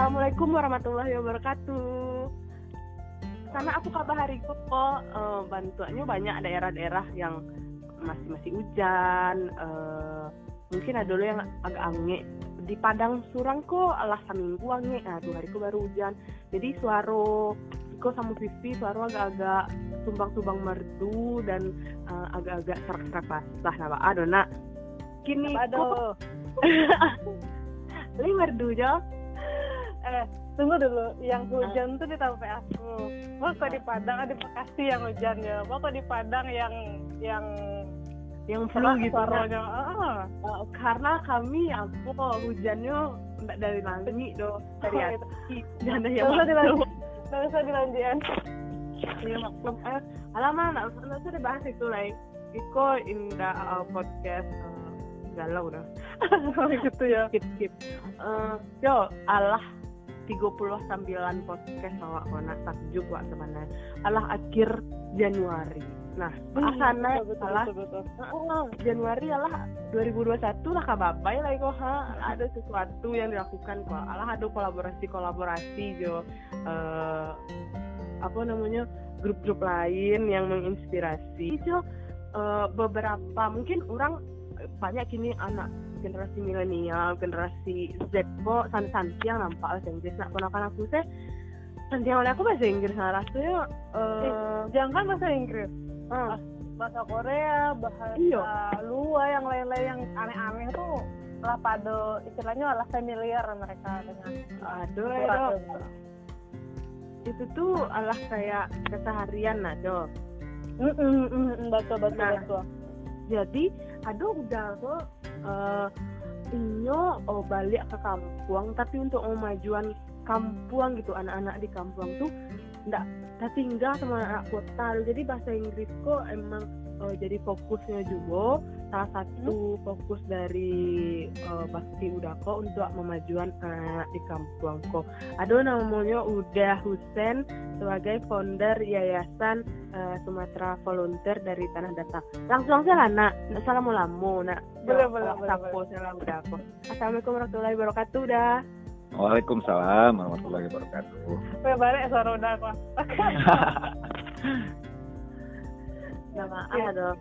Assalamualaikum warahmatullahi wabarakatuh. Karena aku kabar hari kok uh, bantuannya banyak daerah-daerah yang masih masih hujan. Uh, mungkin ada dulu yang agak ange di Padang Surang kok alasan minggu ange. Nah, dua hari baru hujan. Jadi suaro Iko sama Vivi suaro agak-agak tumbang-tumbang merdu dan uh, agak-agak serak-serak basah. Nah, adona kini Aduh. Li merdu jo eh tunggu dulu. Yang hujan tuh di Tape aku. Mau kok di Padang? Ada Bekasi yang hujan ya. Mau kok di Padang yang yang yang flu gitu suaranya? Ah. uh, karena kami aku hujannya enggak dari langit do dari Oh, hati dan yang Nggak usah dilanjut. Nggak usah dilanjutin ya maklum. Eh alamak nggak usah nggak usah dibahas itu lah Iko indah uh, podcast uh, galau dah. Gitu ya. Skip skip. Uh, yo Allah 39 podcast awak kona takjub wak sebenarnya. Allah akhir Januari. Nah asana Betul, betul, Allah betul, betul. Oh, Januari lah 2021 lah kabapai lah kok ha? Ada sesuatu yang dilakukan kok alah ada kolaborasi kolaborasi jo eh apa namanya grup-grup lain yang menginspirasi jo eh, beberapa mungkin orang eh, banyak kini anak generasi milenial generasi Z kok santi yang nampak bahasa Inggris nak ponakan aku teh santi oleh aku bahasa Inggris nah rasanya eh jangan kan bahasa Inggris ah, bahasa Korea bahasa Iya. luar yang lain-lain yang aneh-aneh tuh lah pada istilahnya lah familiar mereka dengan aduh aduh itu. itu tuh alah kayak keseharian nah do Mm, mm, mm, mm, betul betul Nah. betul jadi aduh udah kok eh inyo oh, balik ke kampung. Tapi untuk memajuan kampung gitu anak-anak di kampung tuh ndak tinggal sama anak kota. Jadi bahasa Inggris kok emang eh, jadi fokusnya juga salah satu fokus dari eh, Bakti Udako untuk memajuan anak di kampung kok aduh namanya Udah Husen sebagai founder Yayasan eh, Sumatera Volunteer dari Tanah Datar. Langsung aja lah nak. Nak salah mau lamu nak. Boleh, Yo, boleh, boleh, salam udah aku assalamualaikum warahmatullahi wabarakatuh dah Waalaikumsalam warahmatullahi wabarakatuh. Kayak balik suara udah ya maaf Iya. dong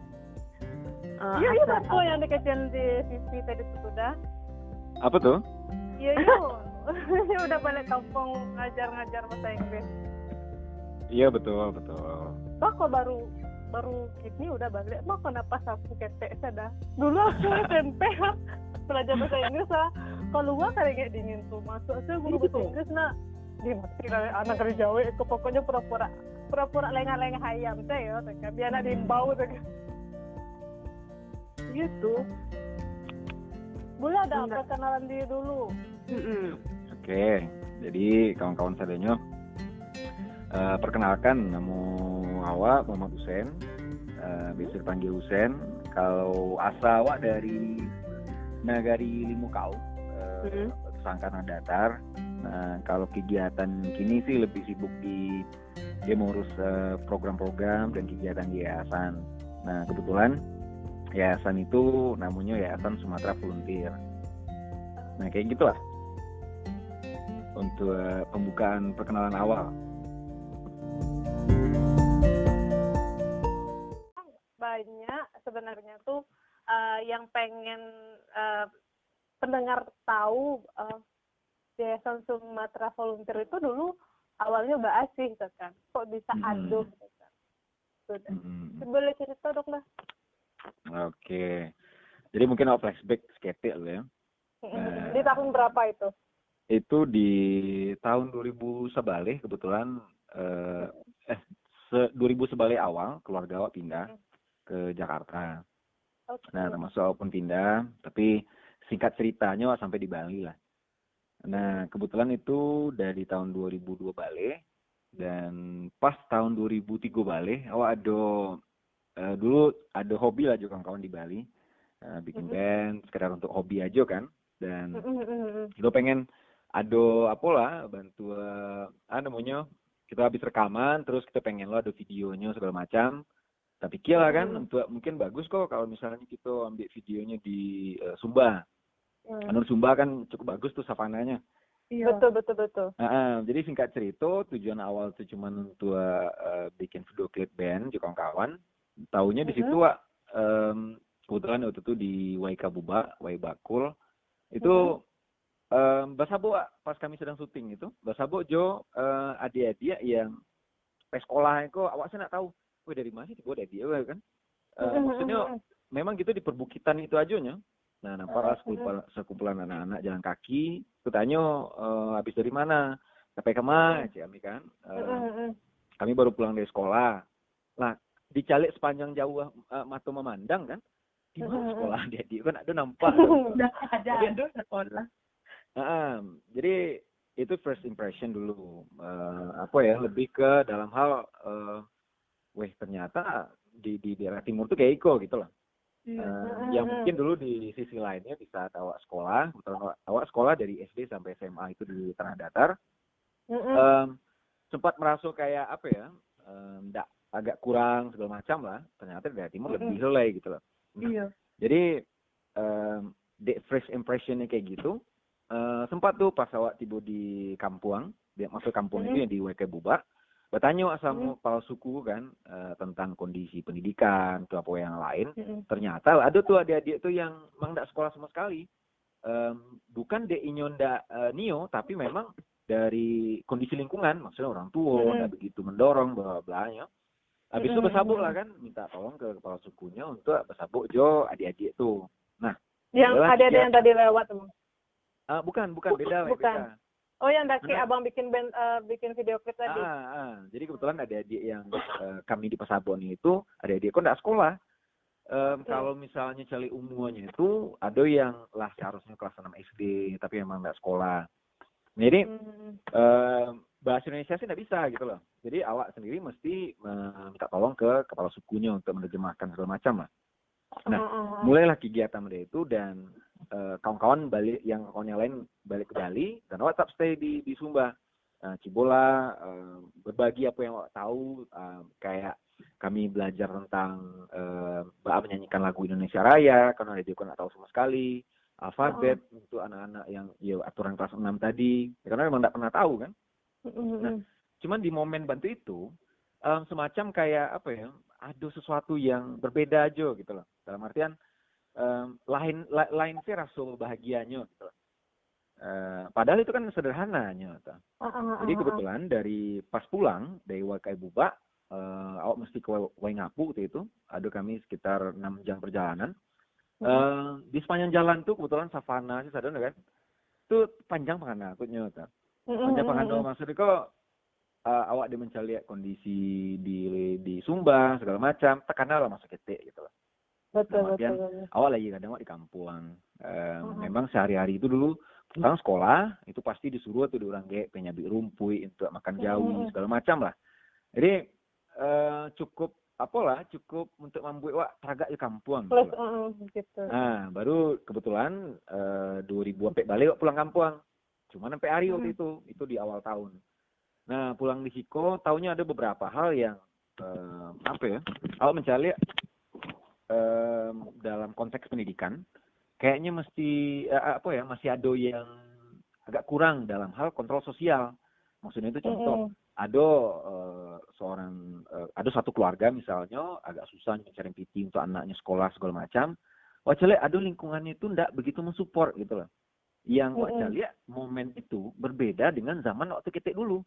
Eh, iya iya asal- betul yang dikecian di CV tadi sudah Apa tuh? iya iya udah balik kampung ngajar-ngajar bahasa Inggris. Iya betul betul. Bah kok baru baru gini udah balik? Mah kenapa sapu ketek sada dulu aku SMP belajar bahasa Inggris lah kalau gua kayak kayak dingin tuh masuk saya guru bahasa. Inggris nak. Di mati lah anak dari Jawa itu pokoknya pura-pura pura-pura lengah-lengah ayam teh ya teh kan. biar anak diimbau teh kan. gitu boleh ada Enggak. apa kenalan diri dulu Mm-mm. Oke, jadi kawan-kawan sadanya eh, perkenalkan nama awak Muhammad Husen, eh, biasa dipanggil Husen. Kalau asa awak dari Nagari Limukau, eh, Mhm. Sangkana Datar. Nah, kalau kegiatan kini sih lebih sibuk di dia mengurus eh, program-program dan kegiatan yayasan. Nah, kebetulan yayasan itu namanya Yayasan Sumatera Volunteer. Nah, kayak gitulah untuk eh, pembukaan perkenalan awal. banyak sebenarnya tuh eh, yang pengen eh, pendengar tahu eh, Yayasan Sumatera Volunteer itu dulu awalnya Mbak Asih gitu kan kok bisa Hmm. aduh gitu kan Sudah. Mm, boleh cerita dong lah Oke, jadi mungkin awal flashback seketik ya. Nah. di tahun berapa itu Itu di tahun 2000 sebalik kebetulan eh, eh se 2000 sebalik awal keluarga awak pindah ke Jakarta. Oke. Nah, termasuk awak pun pindah, tapi singkat ceritanya sampai di Bali lah. Nah, kebetulan itu dari tahun 2002 balik dan pas tahun 2003 balik awak ada eh, dulu ada hobi lah juga kawan-kawan di Bali. Eh, bikin Mhm. band sekedar untuk hobi aja kan dan Mm, mm, mm, mm. lo pengen ada apa lah bantu eh, ah namanya kita habis rekaman terus kita pengen lo ada videonya segala macam tapi kira kan Hmm. untuk mungkin bagus kok kalau misalnya kita ambil videonya di eh, Sumba Mm. Anu Sumba kan cukup bagus tuh savananya Iya. betul betul betul ah, jadi singkat cerita, tujuan awal tuh cuman untuk eh, bikin video klip band juga kawan-kawan. Taunya di situ Wak, em, kebetulan waktu itu di Waika Buba, Wai Bakul, itu em, Basabo Wak, pas kami sedang syuting itu, Basabo Jo eh, adik-adik yang pas sekolah itu awak saya nak tahu, wih dari mana sih buat adik Wak, kan? Eh, maksudnya memang gitu di perbukitan itu aja nya. Nah, nampak lah sekumpulan, sekumpulan anak-anak jalan kaki. Aku tanya, eh, habis dari mana? Sampai ke mana? Cik kami kan. Eh, kami baru pulang dari sekolah. Lah, dicalik sepanjang jauh eh, mata memandang kan. Di mana sekolah dia? Dia kan ada nampak. Udah ada ada sekolah. Ah, jadi itu first impression dulu. Eh, apa ya? Lebih ke dalam hal, eh, weh ternyata di di daerah timur tuh kayak Iko gitu loh. Eh, yang mungkin dulu di sisi lainnya di saat awak sekolah, kebetulan awak, sekolah dari SD sampai SMA itu di Tanah Datar, em, sempat merasa kayak apa ya, ndak agak kurang segala macam lah. Ternyata di daerah timur lebih helai gitu loh. Iya. Jadi em, the first impressionnya kayak gitu. eh, sempat tuh pas awak tiba di Kampuang, dia masuk kampung itu yang di WK Buba, bertanya sama kepala suku kan eh, tentang kondisi pendidikan atau apa yang lain ternyata ada tuh adik-adik tuh yang memang tidak sekolah sama sekali. Em, bukan de inyo ndak eh, nio tapi memang dari kondisi lingkungan maksudnya orang tua Mm-mm. ndak begitu mendorong bla bla nya habis itu bersabuk lah kan minta tolong ke kepala sukunya untuk bersabuk jo adik-adik tuh. Nah yang ada ada dia- yang tadi lewat ah, bukan bukan beda Bukan. beda oh yang daki Mana? abang bikin band eh, bikin video klip tadi Ah, ah. Jadi kebetulan adik-adik yang eh, kami di Pasabon itu adik-adik kok nggak sekolah. Em, Kalau misalnya cari umuannya itu ada yang lah seharusnya kelas 6 SD tapi memang nggak sekolah. Jadi Hmm. em, bahasa Indonesia sih nggak bisa gitu loh. Jadi awak sendiri mesti minta tolong ke kepala sukunya untuk menerjemahkan segala macam lah. Nah, Hmm, hmm, hmm. mulailah kegiatan mereka itu dan eh, kawan-kawan balik yang kawan yang lain balik ke Bali dan awak tetap stay di di Sumba. Eh, Cibola eh, berbagi apa yang awak tahu eh, kayak kami belajar tentang eh, Mbak menyanyikan lagu Indonesia Raya karena dia nggak tahu sama sekali. Alfabet untuk anak-anak yang ya aturan kelas 6 tadi. Ya, karena memang nggak pernah tahu kan? Nah, cuman di momen bantu itu em, semacam kayak apa ya ada sesuatu yang berbeda aja gitu loh. Dalam artian em, lain la- lain sih rasa bahagianya gitu. Eh, padahal itu kan sederhananya gitu. Ah, ah, ah, jadi ah, kebetulan dari pas pulang dari Wakai Buba eh, awak mesti ke Waingapu waktu itu. Ada kami sekitar enam jam perjalanan. Eh, di sepanjang jalan tuh kebetulan savana sih sadar kan? Itu panjang pengen aku nyata Hmm, hmm, Panjang hmm, pengen hmm. maksudnya kok eh, awak dia mencari kondisi di di Sumba segala macam. Tekanan lah masuk ketik gitu loh betul Dalam betul betul. awal lagi kadang di kampung Eh, Mhm. memang sehari-hari itu dulu pulang sekolah itu pasti disuruh tuh di orang kayak penyabit rumpui untuk makan jawi Mhm. segala macam lah jadi eh, cukup apalah cukup untuk membuat wak teragak di kampung gitu plus hmm, gitu Nah, baru kebetulan eh, 2000 sampai balik pulang kampung. Cuma sampai hari waktu itu, itu di awal tahun. Nah, pulang di Siko, tahunya ada beberapa hal yang eh, apa ya? Awak mencari dalam konteks pendidikan, kayaknya mesti eh, apa ya? Masih ada yang agak kurang dalam hal kontrol sosial. Maksudnya itu contoh, Hmm, ada eh, seorang eh, ada satu keluarga misalnya agak susah mencari PT untuk anaknya sekolah segala macam wajah ada lingkungannya itu ndak begitu mensupport gitu loh yang wajah lihat momen itu berbeda dengan zaman waktu kita dulu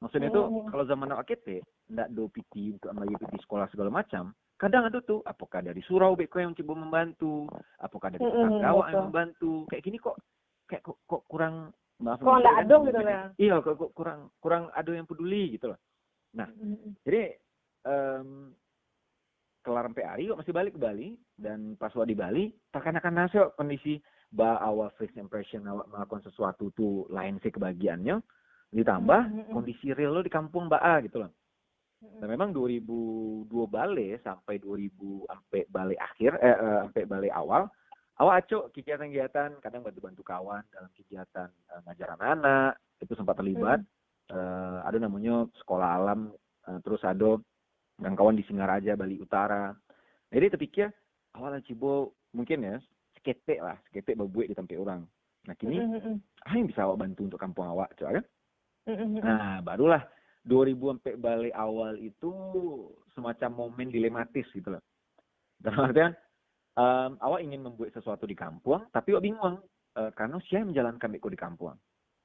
maksudnya itu Mm-mm. kalau zaman waktu kita ndak do PT untuk ambil PT sekolah segala macam kadang ada tuh apakah dari surau beko yang coba membantu apakah dari tetangga awak yang membantu kayak gini kok kayak kok, kok kurang maaf Kok kan, adong gitu ya? iya kok, kok kurang kurang ada yang peduli gitu loh Nah, Hmm, hmm. jadi em, kelar sampai hari kok masih balik ke Bali dan pas di Bali terkena-kena nasi kok kondisi ba awal first impression awak melakukan sesuatu tuh lain sih kebagiannya ditambah hmm, hmm. kondisi real lo di kampung Mbak A gitu loh. Hmm. Dan memang 2002 balik sampai 2000 sampai balik akhir eh, eh, sampai balik awal awak acuk kegiatan-kegiatan kadang bantu-bantu kawan dalam kegiatan eh, ngajar anak itu sempat terlibat Eh, ada namanya sekolah alam eh, terus ada yang kawan di Singaraja Bali Utara jadi terpikir awalnya cibo mungkin ya seketek lah seketek berbuat di tempat orang Nah kini Mm-mm. ah yang bisa awak bantu untuk kampung awak coba kan? Mm-mm. Nah barulah 2000 sampai balik awal itu semacam momen dilematis gitu loh. Dalam artian em, awak ingin membuat sesuatu di kampung, tapi awak bingung eh, karena siapa yang menjalankan beko di kampung.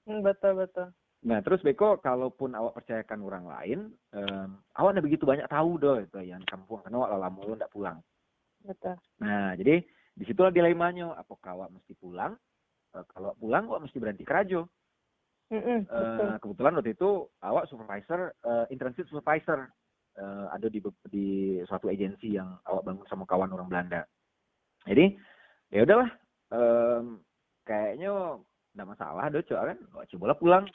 Mm, betul betul Nah terus beko kalaupun awak percayakan orang lain, em, awak nggak begitu banyak tahu doh itu yang kampung karena awak lama mulu nggak pulang. betul Nah, jadi di situlah dilemanya. Apakah awak mesti pulang? Eh, kalau pulang, awak mesti berhenti kerajo. Eh, kebetulan waktu itu awak supervisor, eh, internship supervisor. Eh, ada di di suatu agensi yang awak bangun sama kawan orang Belanda. Jadi, ya udahlah. em, kayaknya nggak masalah, do cok kan. Awak coba pulang.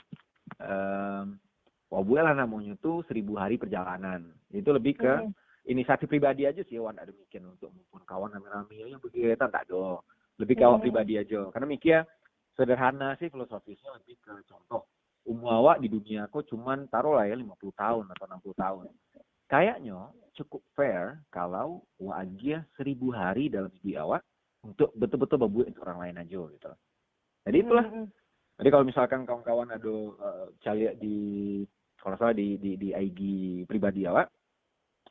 Um, wah lah namanya tuh seribu hari perjalanan. Itu lebih ke Mm-mm. inisiatif pribadi aja sih wan ada mikir untuk mumpun kawan rame-rame ya begitu tak ada lebih ke awak pribadi aja karena mikir sederhana sih filosofisnya lebih ke contoh umur awak di dunia kok cuman taruh lah ya 50 tahun atau 60 tahun kayaknya cukup fair kalau aja seribu hari dalam hidup awak untuk betul-betul untuk orang lain aja gitu jadi itulah Mm-mm. jadi kalau misalkan kawan-kawan ada uh, cari di kalau salah di di di IG pribadi awak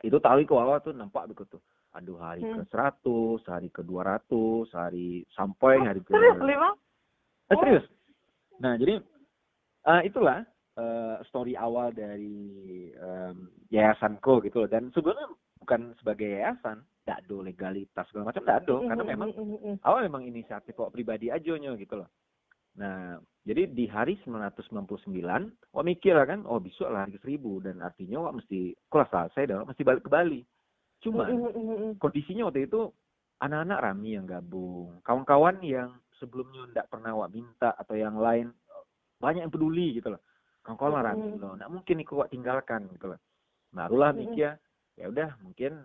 itu tahu ke awal tuh nampak begitu. Aduh hari Hmm. ke 100, hari ke 200, hari sampai hari ke lima Eh, serius. Nah, jadi eh, itulah eh, story awal dari em, yayasanku gitu loh. Dan sebenarnya bukan sebagai yayasan, tidak ada legalitas segala macam, tidak ada. Karena memang awal memang inisiatif kok pribadi aja nyo gitu loh. Nah, jadi di hari 999, wah mikir lah kan, oh besok lah hari seribu dan artinya wah mesti kelas selesai dan mesti balik ke Bali. Mm-mm. kondisinya waktu itu anak-anak rami yang gabung, kawan-kawan yang sebelumnya ndak pernah wak minta atau yang lain banyak yang peduli gitu loh. Kawan-kawan Mm-mm. rami loh, nggak mungkin ikut wak tinggalkan gitu loh. Barulah Mm-mm. mikir ya udah mungkin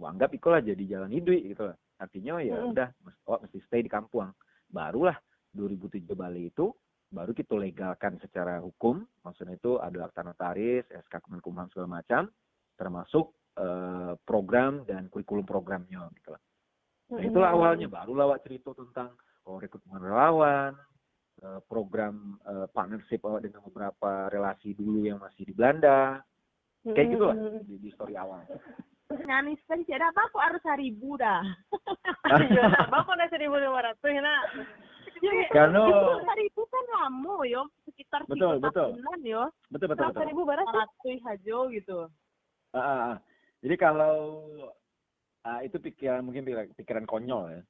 wak anggap ikulah jadi jalan hidup gitu loh. Artinya ya Mm-mm. udah mesti wak mesti stay di kampung. Barulah 2007 Bali itu baru kita legalkan secara hukum, maksudnya itu ada akta notaris, SK Kemenkumham segala macam, termasuk eh, program dan kurikulum programnya gitu lah. Nah, itulah awalnya barulah awak cerita tentang oh rekrutmen relawan, eh, program eh, partnership awak dengan beberapa relasi dulu yang masih di Belanda, kayak gitu lah di, di story awal. nyanis kan tidak apa aku harus seribu dah Iya, bapak udah seribu lima ratus, nah. Karena seribu kan lama yo sekitar Betul, tiga betul. tahunan yo betul betul betul. seribu barat ratus aja gitu Ah, ah, ah. Jadi kalau ah, itu pikiran mungkin pikiran, pikiran konyol ya.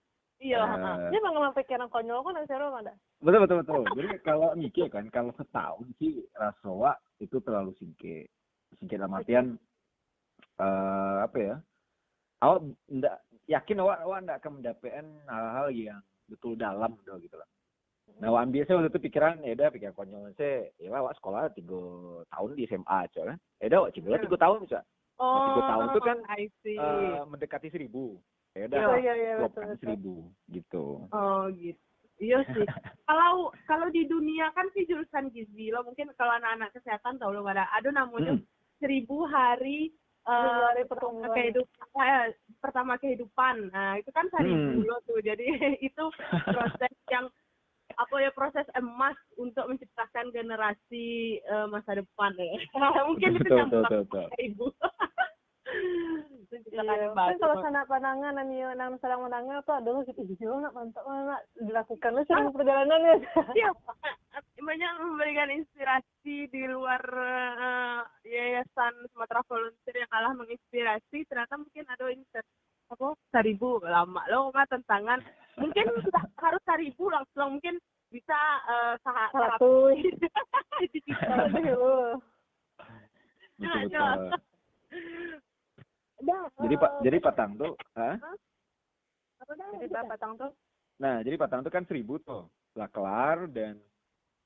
Iya, Eh, dia emang emang pikiran konyol kan seru ada. betul betul betul. Jadi kalau mikir kan kalau setahun sih rasowa itu terlalu singke. Singke dalam artian eh apa ya? Awak ndak yakin awak awak ndak akan mendapatkan hal-hal yang betul dalam udah gitu lah. Nah, awak ambil saya waktu itu pikiran ya udah pikiran konyol saya ya awak sekolah tiga tahun di SMA aja kan. Ya udah awak cibula tiga tahun bisa. oh tiga tahun tuh kan, I see Eh, mendekati seribu. Ya udah Iya, iya, iya, betul, klopkan betul. seribu gitu. oh gitu iya sih kalau kalau di dunia kan sih jurusan gizi lo mungkin kalau anak-anak kesehatan tahu lo ada ada namanya Hmm. seribu hari eh hari pertumbuhan. kehidupan eh, pertama kehidupan nah itu kan seribu Hmm. lo tuh jadi itu proses yang apa ya proses emas untuk menciptakan generasi eh, masa depan ya mungkin itu betul, yang betul, betul, betul. Iya, kan kalau sana pandangan dan iya nang sedang menangan tuh adalah gitu gitu nak mantap nak dilakukan lah seribu perjalanan ya. Iya, banyak memberikan inspirasi di luar eh, yayasan Sumatera Volunteer yang kalah menginspirasi. Ternyata mungkin ada inspirasi apa seribu lama lo mah tantangan mungkin harus seribu langsung mungkin bisa eh, saha- Satu. Aduh. betul, Ada. betul. Dah. Jadi Pak, jadi Patang tuh, ah? apa dah? Jadi Pak Patang tuh. Nah, jadi Patang tuh kan seribu tuh, lah kelar dan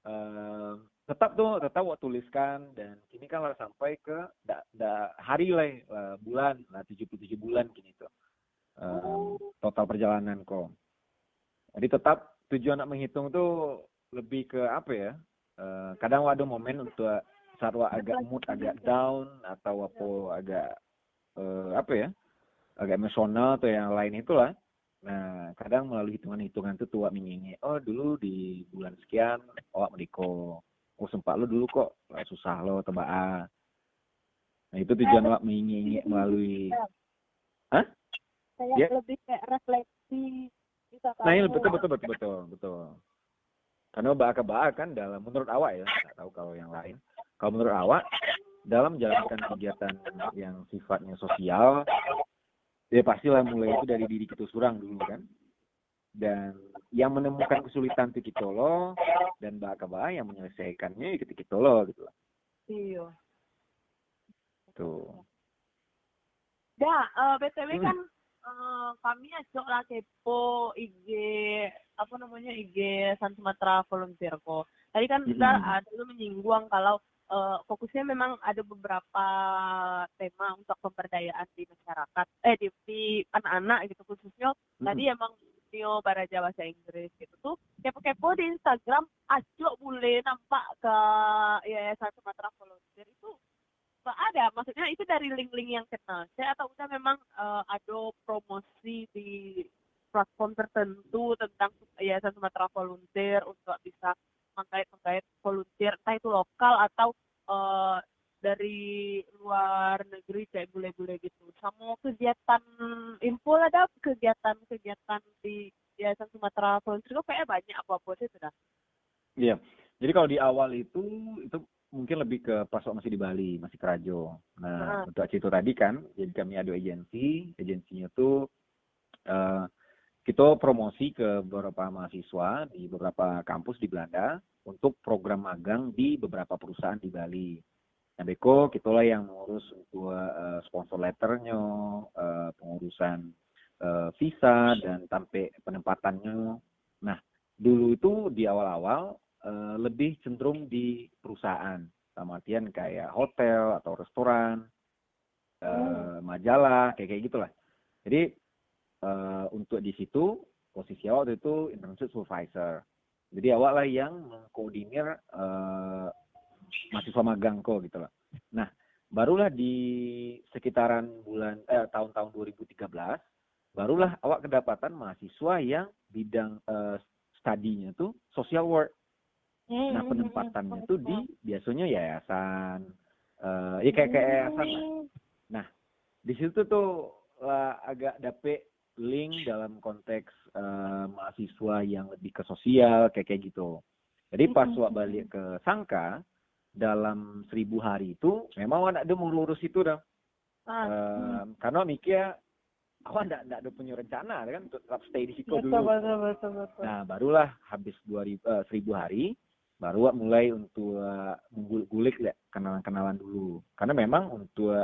eh, tetap tuh tetap waktu tuliskan dan kini kan lah sampai ke da, da, hari lah, lah, bulan lah 77 bulan kini tuh Eh, total perjalanan kok. Jadi tetap tujuan nak menghitung tuh lebih ke apa ya? Eh, kadang ada momen untuk saat wak agak mood agak down atau apa agak eh, apa ya? agak emosional atau yang lain itulah Nah, kadang melalui hitungan-hitungan itu tua mingingi. Oh, dulu di bulan sekian, awak mediko. Oh, sempat lo dulu kok susah lo tebak Nah, itu tujuan awak mengingi melalui Hah? Kayak yeah. lebih kayak refleksi bisa Nah, ini betul betul betul betul betul. Karena bahaka bahak kan dalam menurut awak ya, nggak tahu kalau yang lain. Kalau menurut awak dalam menjalankan kegiatan yang sifatnya sosial, ya pastilah mulai itu dari diri kita surang dulu kan. Dan yang menemukan kesulitan itu kita lo, dan bahaka bahak yang menyelesaikannya ya kita lo gitu lah. Iya. Tuh. Ya, uh, btw hmm. kan uh, kami ajak lah kepo IG apa namanya IG San Sumatera Volunteer kok. Tadi kan hmm. kita ada lu menyinggung kalau uh, fokusnya memang ada beberapa tema untuk pemberdayaan di masyarakat, eh di, di anak-anak gitu khususnya. Hmm. Tadi emang Neo Baraja bahasa Inggris gitu tuh kepo-kepo di Instagram ajo boleh nampak ke Yayasan Sumatera Volunteer itu ada maksudnya itu dari link-link yang kenal saya atau udah memang uh, ada promosi di platform tertentu tentang yayasan Sumatera Volunteer untuk bisa menggait-menggait volunteer entah itu lokal atau uh, dari luar negeri kayak bule-bule gitu sama kegiatan info ada kegiatan-kegiatan di yayasan Sumatera Volunteer itu kayak banyak apa-apa sih sudah iya jadi kalau di awal itu itu mungkin lebih ke pas masih di Bali, masih kerajo. Nah, uh. untuk Acito tadi kan, jadi kami ada agensi, agensinya tuh uh, kita promosi ke beberapa mahasiswa di beberapa kampus di Belanda untuk program magang di beberapa perusahaan di Bali. Nah, Beko, kita lah yang mengurus untuk uh, sponsor letternya, uh, pengurusan uh, visa, dan sampai penempatannya. Nah, dulu itu di awal-awal Eh, lebih cenderung di perusahaan sama artian kayak hotel atau restoran uh, majalah kayak kayak gitulah jadi uh, untuk di situ posisi awak itu internship supervisor. Jadi awak lah yang mengkoordinir uh, mahasiswa magang kok gitu lah. Nah barulah di sekitaran bulan eh, tahun-tahun 2013 barulah awak kedapatan mahasiswa yang bidang uh, studinya tuh social work. Hmm, nah hmm, hmm, penempatannya tuh di biasanya yayasan, uh, ya kayak kayak yayasan lah. Nah di situ tuh uh, agak dapet link dalam konteks uh, mahasiswa yang lebih ke sosial kayak kayak gitu. Jadi pas waktu balik ke Sangka dalam seribu hari itu memang anak dia mau lurus itu dah. Ah, uh, hmm. Karena mikir aku ndak ndak ada punya rencana kan untuk tetap stay di situ dulu. Betul, betul, betul. Nah barulah habis dua ribu, uh, seribu hari baru mulai untuk menggulik ya kenalan-kenalan dulu karena memang untuk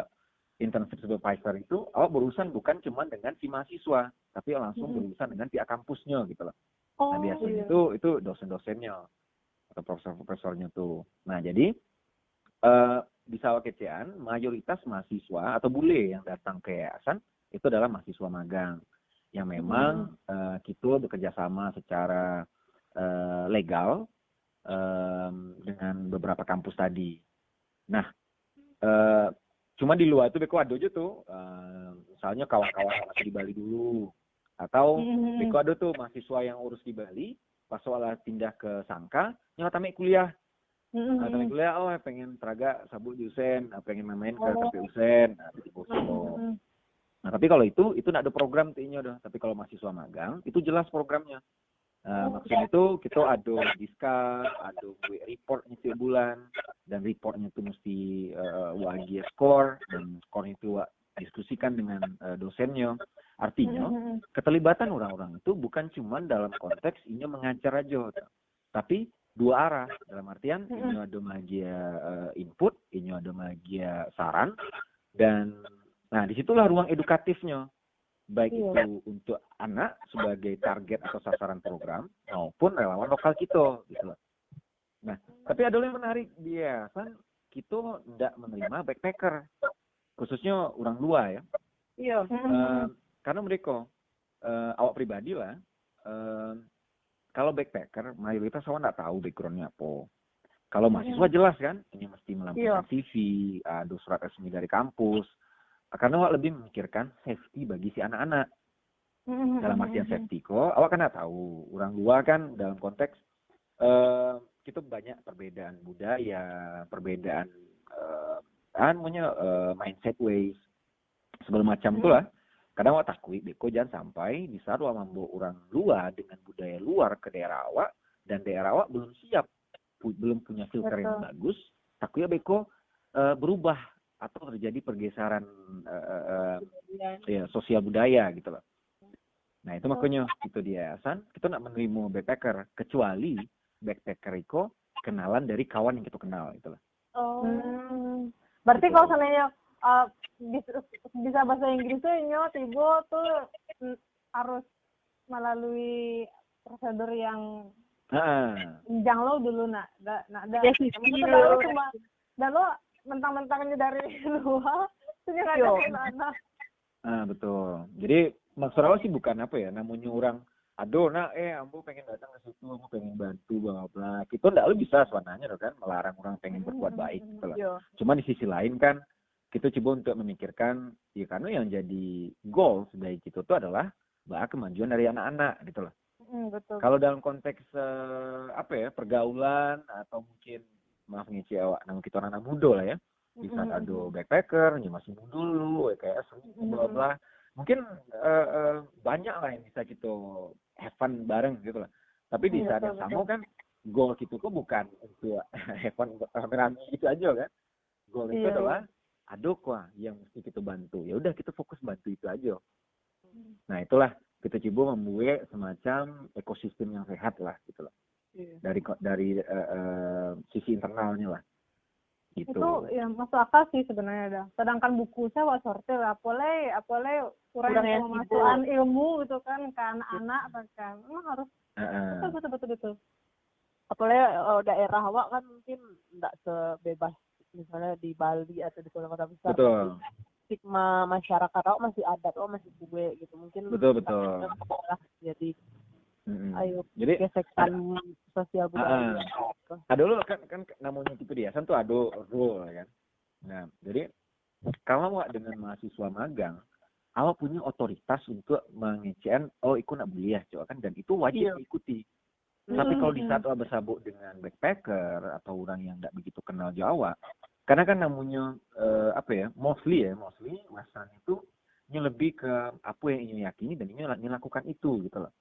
internship supervisor itu awak berurusan bukan cuma dengan si mahasiswa tapi langsung hmm. berurusan dengan pihak kampusnya gitu loh nah, oh, nah biasanya iya. itu itu dosen-dosennya atau profesor-profesornya tuh nah jadi uh, di sawah kecean mayoritas mahasiswa atau bule yang datang ke yayasan itu adalah mahasiswa magang yang memang hmm. uh, kita bekerja sama secara uh, legal um, dengan beberapa kampus tadi. Nah, uh, cuma di luar itu Beko ada aja tuh, uh, misalnya kawan-kawan masih di Bali dulu, atau mm-hmm. Beko ada tuh mahasiswa yang urus di Bali, pas soal pindah ke Sangka, yang tamek kuliah. Mm-hmm. Nah, kuliah, oh pengen teraga sabuk jusen, pengen main-main ke oh. KPU Sen, nah, di mm-hmm. Nah, tapi kalau itu, itu tidak ada program tinya udah. Tapi kalau mahasiswa magang, itu jelas programnya. Uh, maksudnya itu kita ada diskus, ada report setiap bulan dan reportnya itu mesti uh, wajib skor dan skor itu diskusikan dengan uh, dosennya. Artinya mm-hmm. keterlibatan orang-orang itu bukan cuma dalam konteks ini mengajar aja, tapi dua arah dalam artian ini ada magia uh, input, ini ada magia saran dan nah di situlah ruang edukatifnya baik iya. itu untuk anak sebagai target atau sasaran program maupun relawan lokal kita gitu loh. Nah, tapi ada yang menarik dia kan kita tidak menerima backpacker khususnya orang luar ya. Iya. Uh, karena mereka uh, awak pribadi lah uh, kalau backpacker mayoritas awak tidak tahu backgroundnya apa. Kalau mahasiswa jelas kan, ini mesti melampirkan iya. CV, ada surat resmi dari kampus, karena wak lebih memikirkan safety bagi si anak-anak. dalam artian safety ko awak kan tahu orang luar kan dalam konteks eh kita banyak perbedaan budaya perbedaan eh kan punya eh, mindset ways segala macam Hmm. tuh lah kadang awak takut beko jangan sampai di saat awak orang luar dengan budaya luar ke daerah awak dan daerah awak belum siap belum punya filter yang Betul. bagus takutnya beko eh, berubah atau terjadi pergeseran eh, eh, eh, ya sosial budaya gitu loh. Nah itu makanya itu dia San kita nak menerima backpacker kecuali backpacker itu kenalan dari kawan yang kita kenal gitu loh. Oh. Hmm. Berarti Gitu. kalau seandainya uh, bisa, bisa bahasa Inggrisnya nyo tibo tuh mm, harus melalui prosedur yang Nah, jang lo dulu nak nak da. Ya, sih, lo cuma dan lo mentang-mentangnya dari luar yang ada Iya. anak nah betul. Jadi maksud awak sih bukan apa ya namanya orang aduh nak eh ambo pengen datang ke situ ambo pengen bantu bla bla kita ndak lu bisa sebenarnya kan melarang orang pengen berbuat baik gitu loh Yo. Cuma di sisi lain kan kita coba untuk memikirkan ya karena yang jadi goal dari kita itu adalah bahwa kemajuan dari anak-anak gitu loh. Hmm, betul Kalau dalam konteks eh, apa ya pergaulan atau mungkin maaf nih awak nama kita anak muda lah ya. Di saat Mm-mm. ada backpacker, ya masih muda dulu, kayak bla bla. Mungkin eh, eh, banyak lah yang bisa kita have fun bareng gitu lah. Tapi di Iya, saat yang sama kan goal kita kok bukan untuk have fun rame-rame gitu aja kan. Goal itu Iya, adalah ada kok yang mesti kita bantu. Ya udah kita fokus bantu itu aja. Nah itulah kita coba membuat semacam ekosistem yang sehat lah gitu loh. Dari ko- dari eh, eh, sisi internalnya lah gitu. itu ya masuk akal sih sebenarnya dah sedangkan buku saya wah sortir apole apole kurang Kurang yang pemasukan ilmu gitu kan ke anak-anak kan emang harus Heeh. betul betul betul betul Apalagi eh, daerah awak kan mungkin nggak sebebas misalnya di Bali atau di kota-kota besar. betul Stigma masyarakat awak masih adat, awak masih kue gitu. Mungkin betul betul. Jadi Mm-mm. ayo Jadi gesekkan sosial budaya. ada lo kan kan namanya gitu dia kan tuh ada role ya kan. Nah jadi kalau awak dengan mahasiswa magang awak punya otoritas untuk mengecekan oh ikut nak beli ya coba kan dan itu wajib Iya. diikuti. Tapi kalau di saat awak bersabuk dengan backpacker atau orang yang tidak begitu kenal Jawa, karena kan namanya eh, apa ya, mostly ya, mostly Western itu ini lebih ke apa yang ingin yakini dan ingin lakukan itu gitu loh.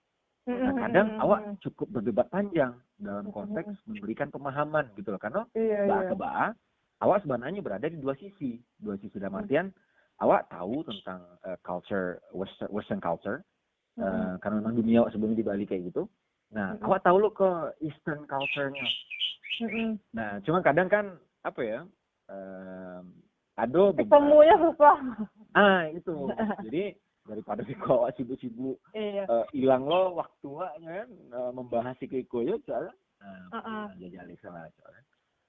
Nah kadang awak cukup berdebat panjang dalam konteks memberikan pemahaman gitu loh, karena iya bah iya ke bah, awak sebenarnya berada di dua sisi, dua sisi dalam artian awak tahu tentang eh, culture Western, Western culture, eh, karena memang dunia awak sebelumnya di Bali kayak gitu. Nah, Mm-mm. awak tahu lo ke Eastern culture-nya. Mm-mm. Nah, cuma kadang kan apa ya? em, ada beberapa- ketemunya susah Ah, itu. Jadi daripada si awak sibuk-sibuk iya eh, hilang lo waktu waknya kan eh, membahas si Kiko ya soalnya. Nah, Uh-uh. jajal salah soalnya.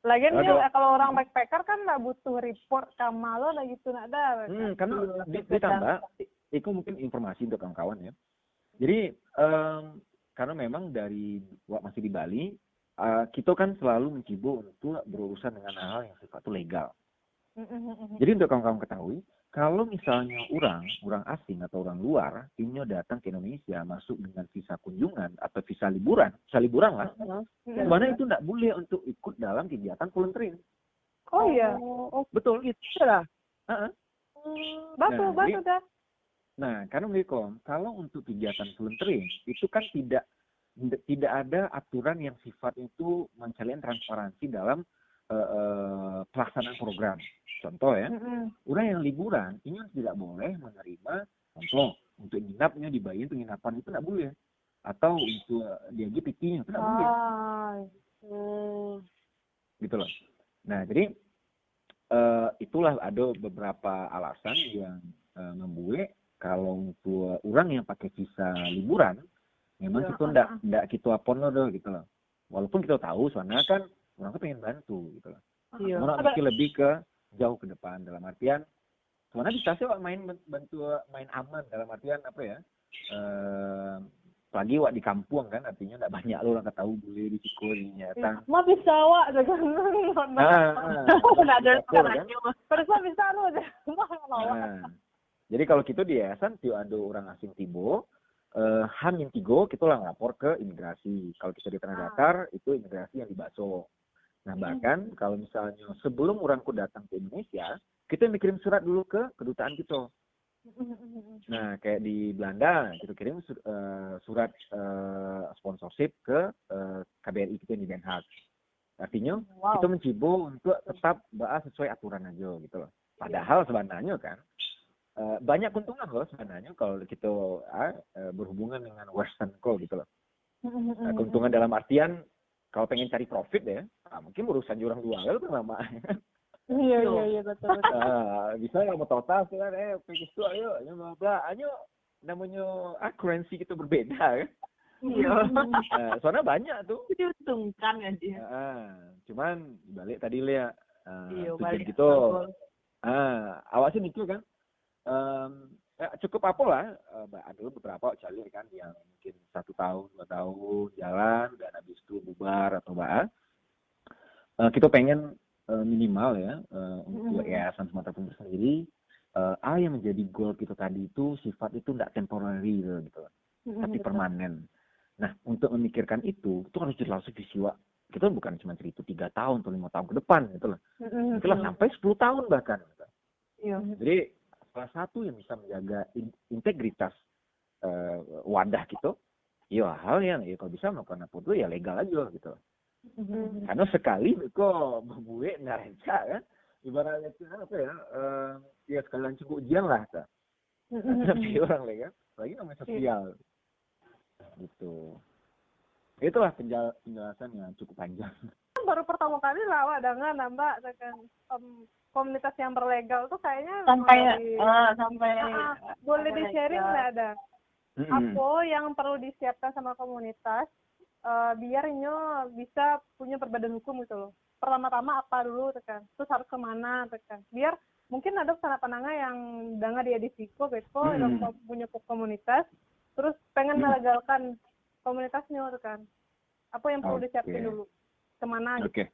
lagian Aduh. dia kalau orang backpacker kan nggak butuh report ke malo lah gitu nggak ada Hmm, karena Iya, di- ditambah itu mungkin informasi untuk kawan-kawan ya. Jadi em, karena memang dari masih di Bali, eh, kita kan selalu mencoba untuk berurusan dengan hal yang sifatnya legal. Jadi untuk kawan-kawan ketahui, kalau misalnya orang, orang asing atau orang luar ingin datang ke Indonesia masuk dengan visa kunjungan atau visa liburan, visa liburan lah, Mm-mm. sebenarnya itu tidak boleh untuk ikut dalam kegiatan volunteering. oh iya Oh, Betul. gitu lah. Heeh. batu Nah, batu dah Nah, karena Wikom, kalau untuk kegiatan volunteering itu kan tidak tidak ada aturan yang sifat itu mencalian transparansi dalam eh, eh, pelaksanaan program. Contoh ya, Mm-mm. orang yang liburan ini tidak boleh menerima contoh untuk nginapnya dibayar penginapan itu tidak boleh atau untuk dia PT-nya itu tidak boleh ah Hmm. gitu loh. Nah, jadi eh, itulah ada beberapa alasan yang eh, membuat kalau untuk orang yang pakai visa liburan, memang Iya, kita ndak ndak kita apon lo doh gitu loh. Walaupun kita tahu soalnya kan orang tuh pengen bantu gitu loh. Iya. Orang lebih ke jauh ke depan dalam artian sebenarnya bisa sih Wak, main bantu main aman dalam artian apa ya? Eh, apalagi wak di kampung kan artinya ndak banyak lo orang tahu boleh di Ciko di nyata. mah bisa wak jangan Ah, ah. Nggak ada terus mah bisa mau Nah, jadi kalau gitu di yayasan tiap ada orang asing tibo, eh, Hamin tigo kita lah lapor ke imigrasi. Kalau kita di tanah Ah. datar itu imigrasi yang di Baso. Nah Hmm. bahkan kalau misalnya sebelum orangku datang ke Indonesia, kita mikirin surat dulu ke kedutaan kita. Nah kayak di Belanda kita kirim sur- eh, surat eh, sponsorship ke eh, KBRI kita di Den Haag. Artinya wow kita mencibo untuk tetap bahas sesuai aturan aja gitu loh. Padahal sebenarnya kan eh, banyak keuntungan loh sebenarnya kalau kita eh, berhubungan dengan Western Co gitu loh. Nah, keuntungan dalam artian kalau pengen cari profit ya, ah, mungkin urusan jurang dua itu lama. iya iya iya betul betul Ah, bisa yang mau total sih kan, eh pergi situ ayo, ayo bla ayo namanya ah currency kita berbeda kan. Iya. Ah, soalnya banyak tuh. Diuntungkan kan dia. Ah, cuman balik tadi lihat ah, Iya, balik gitu. Ah, awak sih mikir kan, em, ya, cukup apa lah, eh, ada beberapa cari kan yang mungkin satu tahun, dua tahun jalan, dan habis itu bubar atau apa. Eh, kita pengen eh, minimal ya eh, untuk yayasan Sumatera Timur sendiri, eh, ah yang menjadi goal kita tadi itu sifat itu tidak temporary gitu, tapi permanen. Nah, untuk memikirkan itu, itu harus jelas visi Wak. Kita bukan cuma cerita tiga tahun atau lima tahun ke depan gitu loh. Itulah sampai 10 tahun bahkan. gitu. Iya. Jadi salah satu yang bisa menjaga in- integritas eh, wadah gitu, ya hal yang ya kalau bisa melakukan apa itu ya legal aja gitu. Karena sekali kok membuat neraca kan, ibaratnya itu apa ya, eh, ya sekalian cukup ujian lah kan. Tapi orang legal, lagi namanya sosial. Gitu. Itulah penjel- penjelasan yang cukup panjang. baru pertama kali lah awak dengan nambah dengan em, komunitas yang berlegal tuh kayaknya Sampai dari- eh, sampai Ah, boleh di sharing nggak ada Mm-mm. apa yang perlu disiapkan sama komunitas eh, biar Inyo bisa punya berbadan hukum gitu loh pertama-tama apa dulu tekan terus harus ke mana tekan biar mungkin ada sana pananga yang danga dia di Siko Beko Hmm. yang punya ko- komunitas terus pengen Hmm. melegalkan komunitasnya tekan apa yang perlu Oke. disiapin dulu ke mana gitu Oke.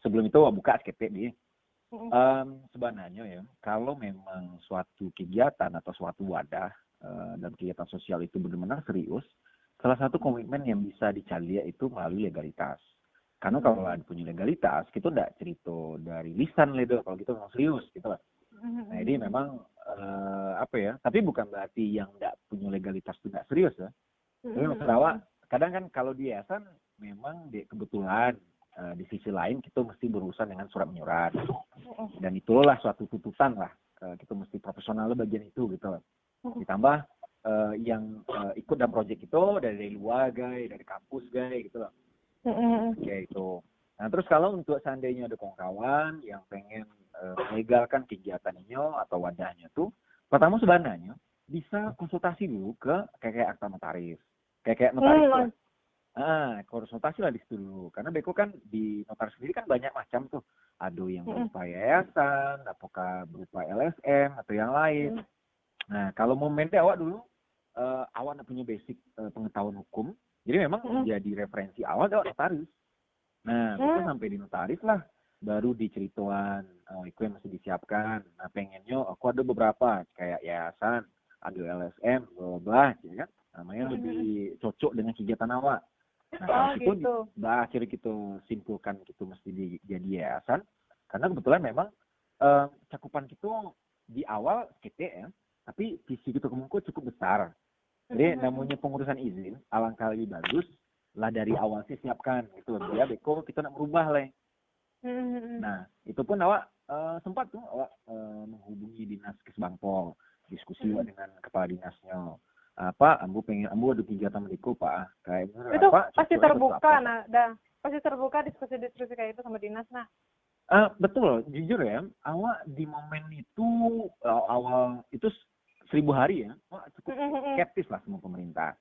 Sebelum itu buka SKP di. Em, sebenarnya ya, kalau memang suatu kegiatan atau suatu wadah eh, dan kegiatan sosial itu benar-benar serius, salah satu komitmen yang bisa dicari itu melalui legalitas. Karena kalau ada punya legalitas, kita tidak cerita dari lisan ledo kalau kita memang serius gitu lah. Nah ini memang eh, apa ya? Tapi bukan berarti yang tidak punya legalitas itu tidak serius ya. Tapi maksud awak, kadang kan kalau di yayasan memang di kebetulan eh, di sisi lain kita mesti berurusan dengan surat menyurat dan itulah suatu tuntutan lah Eh, kita mesti profesional bagian itu gitu. Ditambah eh, yang eh, ikut dalam proyek itu dari, dari luar guys, dari kampus guys gitu loh. Kayak itu. Nah terus kalau untuk seandainya ada kawan yang pengen melegalkan kegiatan ini atau wadahnya tuh, pertama sebenarnya bisa konsultasi dulu ke kayak akta notaris, kayak kayak notaris. Hmm. Ah, konsultasi lah di situ dulu. Karena Beko kan di notaris sendiri kan banyak macam tuh. Ada yang berupa yayasan, apakah berupa LSM atau yang lain. Nah, kalau mau mende awak dulu, eh, awak nak punya basic eh, pengetahuan hukum. Jadi memang Mm-mm. jadi referensi awal awak notaris. Nah, itu Mm. sampai di notaris lah, baru dicerituan, oh, itu yang mesti disiapkan. Nah, pengennya aku ada beberapa kayak yayasan, ada LSM, bla bla ya kan? Namanya lebih cocok dengan kegiatan awak. Nah, oh gitu. bah akhirnya kita simpulkan gitu mesti di, jadi yayasan. Karena kebetulan memang eh, cakupan kita di awal kete ya tapi visi kita kemungku cukup besar. Jadi namanya pengurusan izin alangkah lebih bagus lah dari awal sih siapkan gitu. Biar beko kita nak merubah lah. Nah itu pun awak eh, sempat tuh awak eh, menghubungi dinas kesbangpol diskusi Hmm. dengan kepala dinasnya apa ambu pengen ambu ada kegiatan medico pak kayak bener itu apa pasti terbuka apa. nah dah pasti terbuka diskusi-diskusi kayak itu sama dinas nah Ah, betul, jujur ya, awak di momen itu uh, awal itu seribu hari ya, wah cukup skeptis lah semua pemerintah.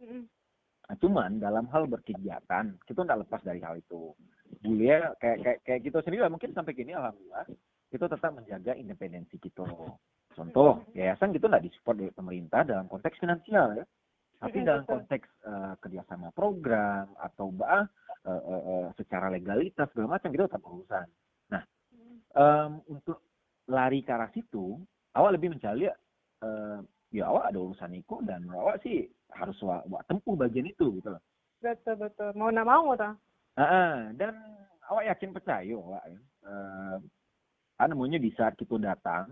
Nah, cuman dalam hal berkegiatan kita nggak lepas dari hal itu. Bulia kayak kayak kayak kita sendiri lah mungkin sampai kini alhamdulillah kita tetap menjaga independensi kita. Contoh, yayasan gitu nggak disupport dari pemerintah dalam konteks finansial ya. Tapi dalam konteks eh, kerjasama program atau bah eh, eh, eh, secara legalitas segala macam kita tetap berurusan. Nah, em, untuk lari ke arah situ, awak lebih mencari eh, ya awak ada urusan itu dan awak sih harus wa, wa tempuh bagian itu gitu loh. betul betul mau nggak mau ta ah, dan awak yakin percaya awak ya. Apa namanya di saat kita datang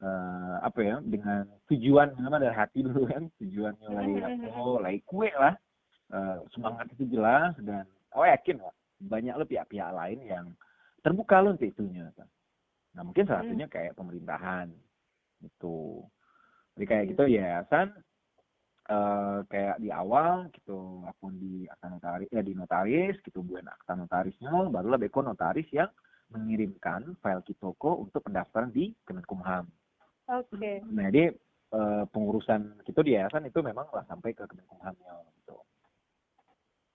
eh, apa ya dengan tujuan nama dari hati dulu kan. Tujuannya lagi oh lagi kue lah. Eh, semangat itu jelas dan awak yakin Wak, banyak lo pihak-pihak lain yang terbuka lo untuk itunya kan. nah mungkin salah satunya kayak pemerintahan itu jadi kayak gitu yayasan eh kayak di awal gitu akun di akta notaris ya di notaris gitu buat akta notarisnya barulah beko notaris yang mengirimkan file kitoko untuk pendaftaran di Kemenkumham. Oke Nah, jadi eh, pengurusan gitu di yayasan itu memang lah sampai ke Kemenkumhamnya gitu.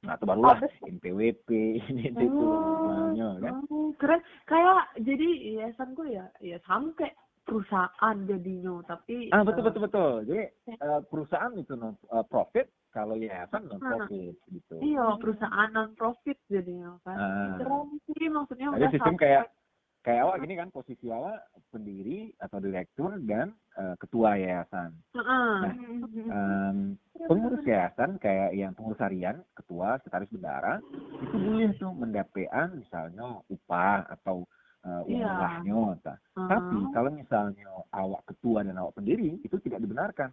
Nah, itu barulah Habis. NPWP ini itu Oh, semuanya kan. oh, keren. Kayak jadi yayasan gue ya, ya kayak perusahaan jadinya, tapi Ah, betul eh, betul betul. Jadi eh, perusahaan itu non eh, profit, kalau yayasan non Ah. profit gitu. Iya, perusahaan non profit jadinya kan. Ah. Keren sih maksudnya Ada udah sistem sampai- kayak kayak awak gini kan posisi awak pendiri atau direktur dan eh, ketua yayasan. Heeh. Nah, Em, pengurus yayasan kayak yang pengurus harian, ketua, sekretaris bendara itu boleh tuh mendapean misalnya upah atau eh, uang Iya. tah. Heeh. Tapi kalau misalnya awak ketua dan awak pendiri itu tidak dibenarkan.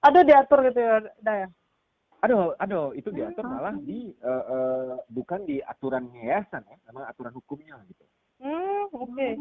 ada diatur gitu ya Daya Aduh, aduh, itu diatur Hmm. malah di eh, eh, bukan di aturan yayasan ya, memang aturan hukumnya gitu. Hmm oke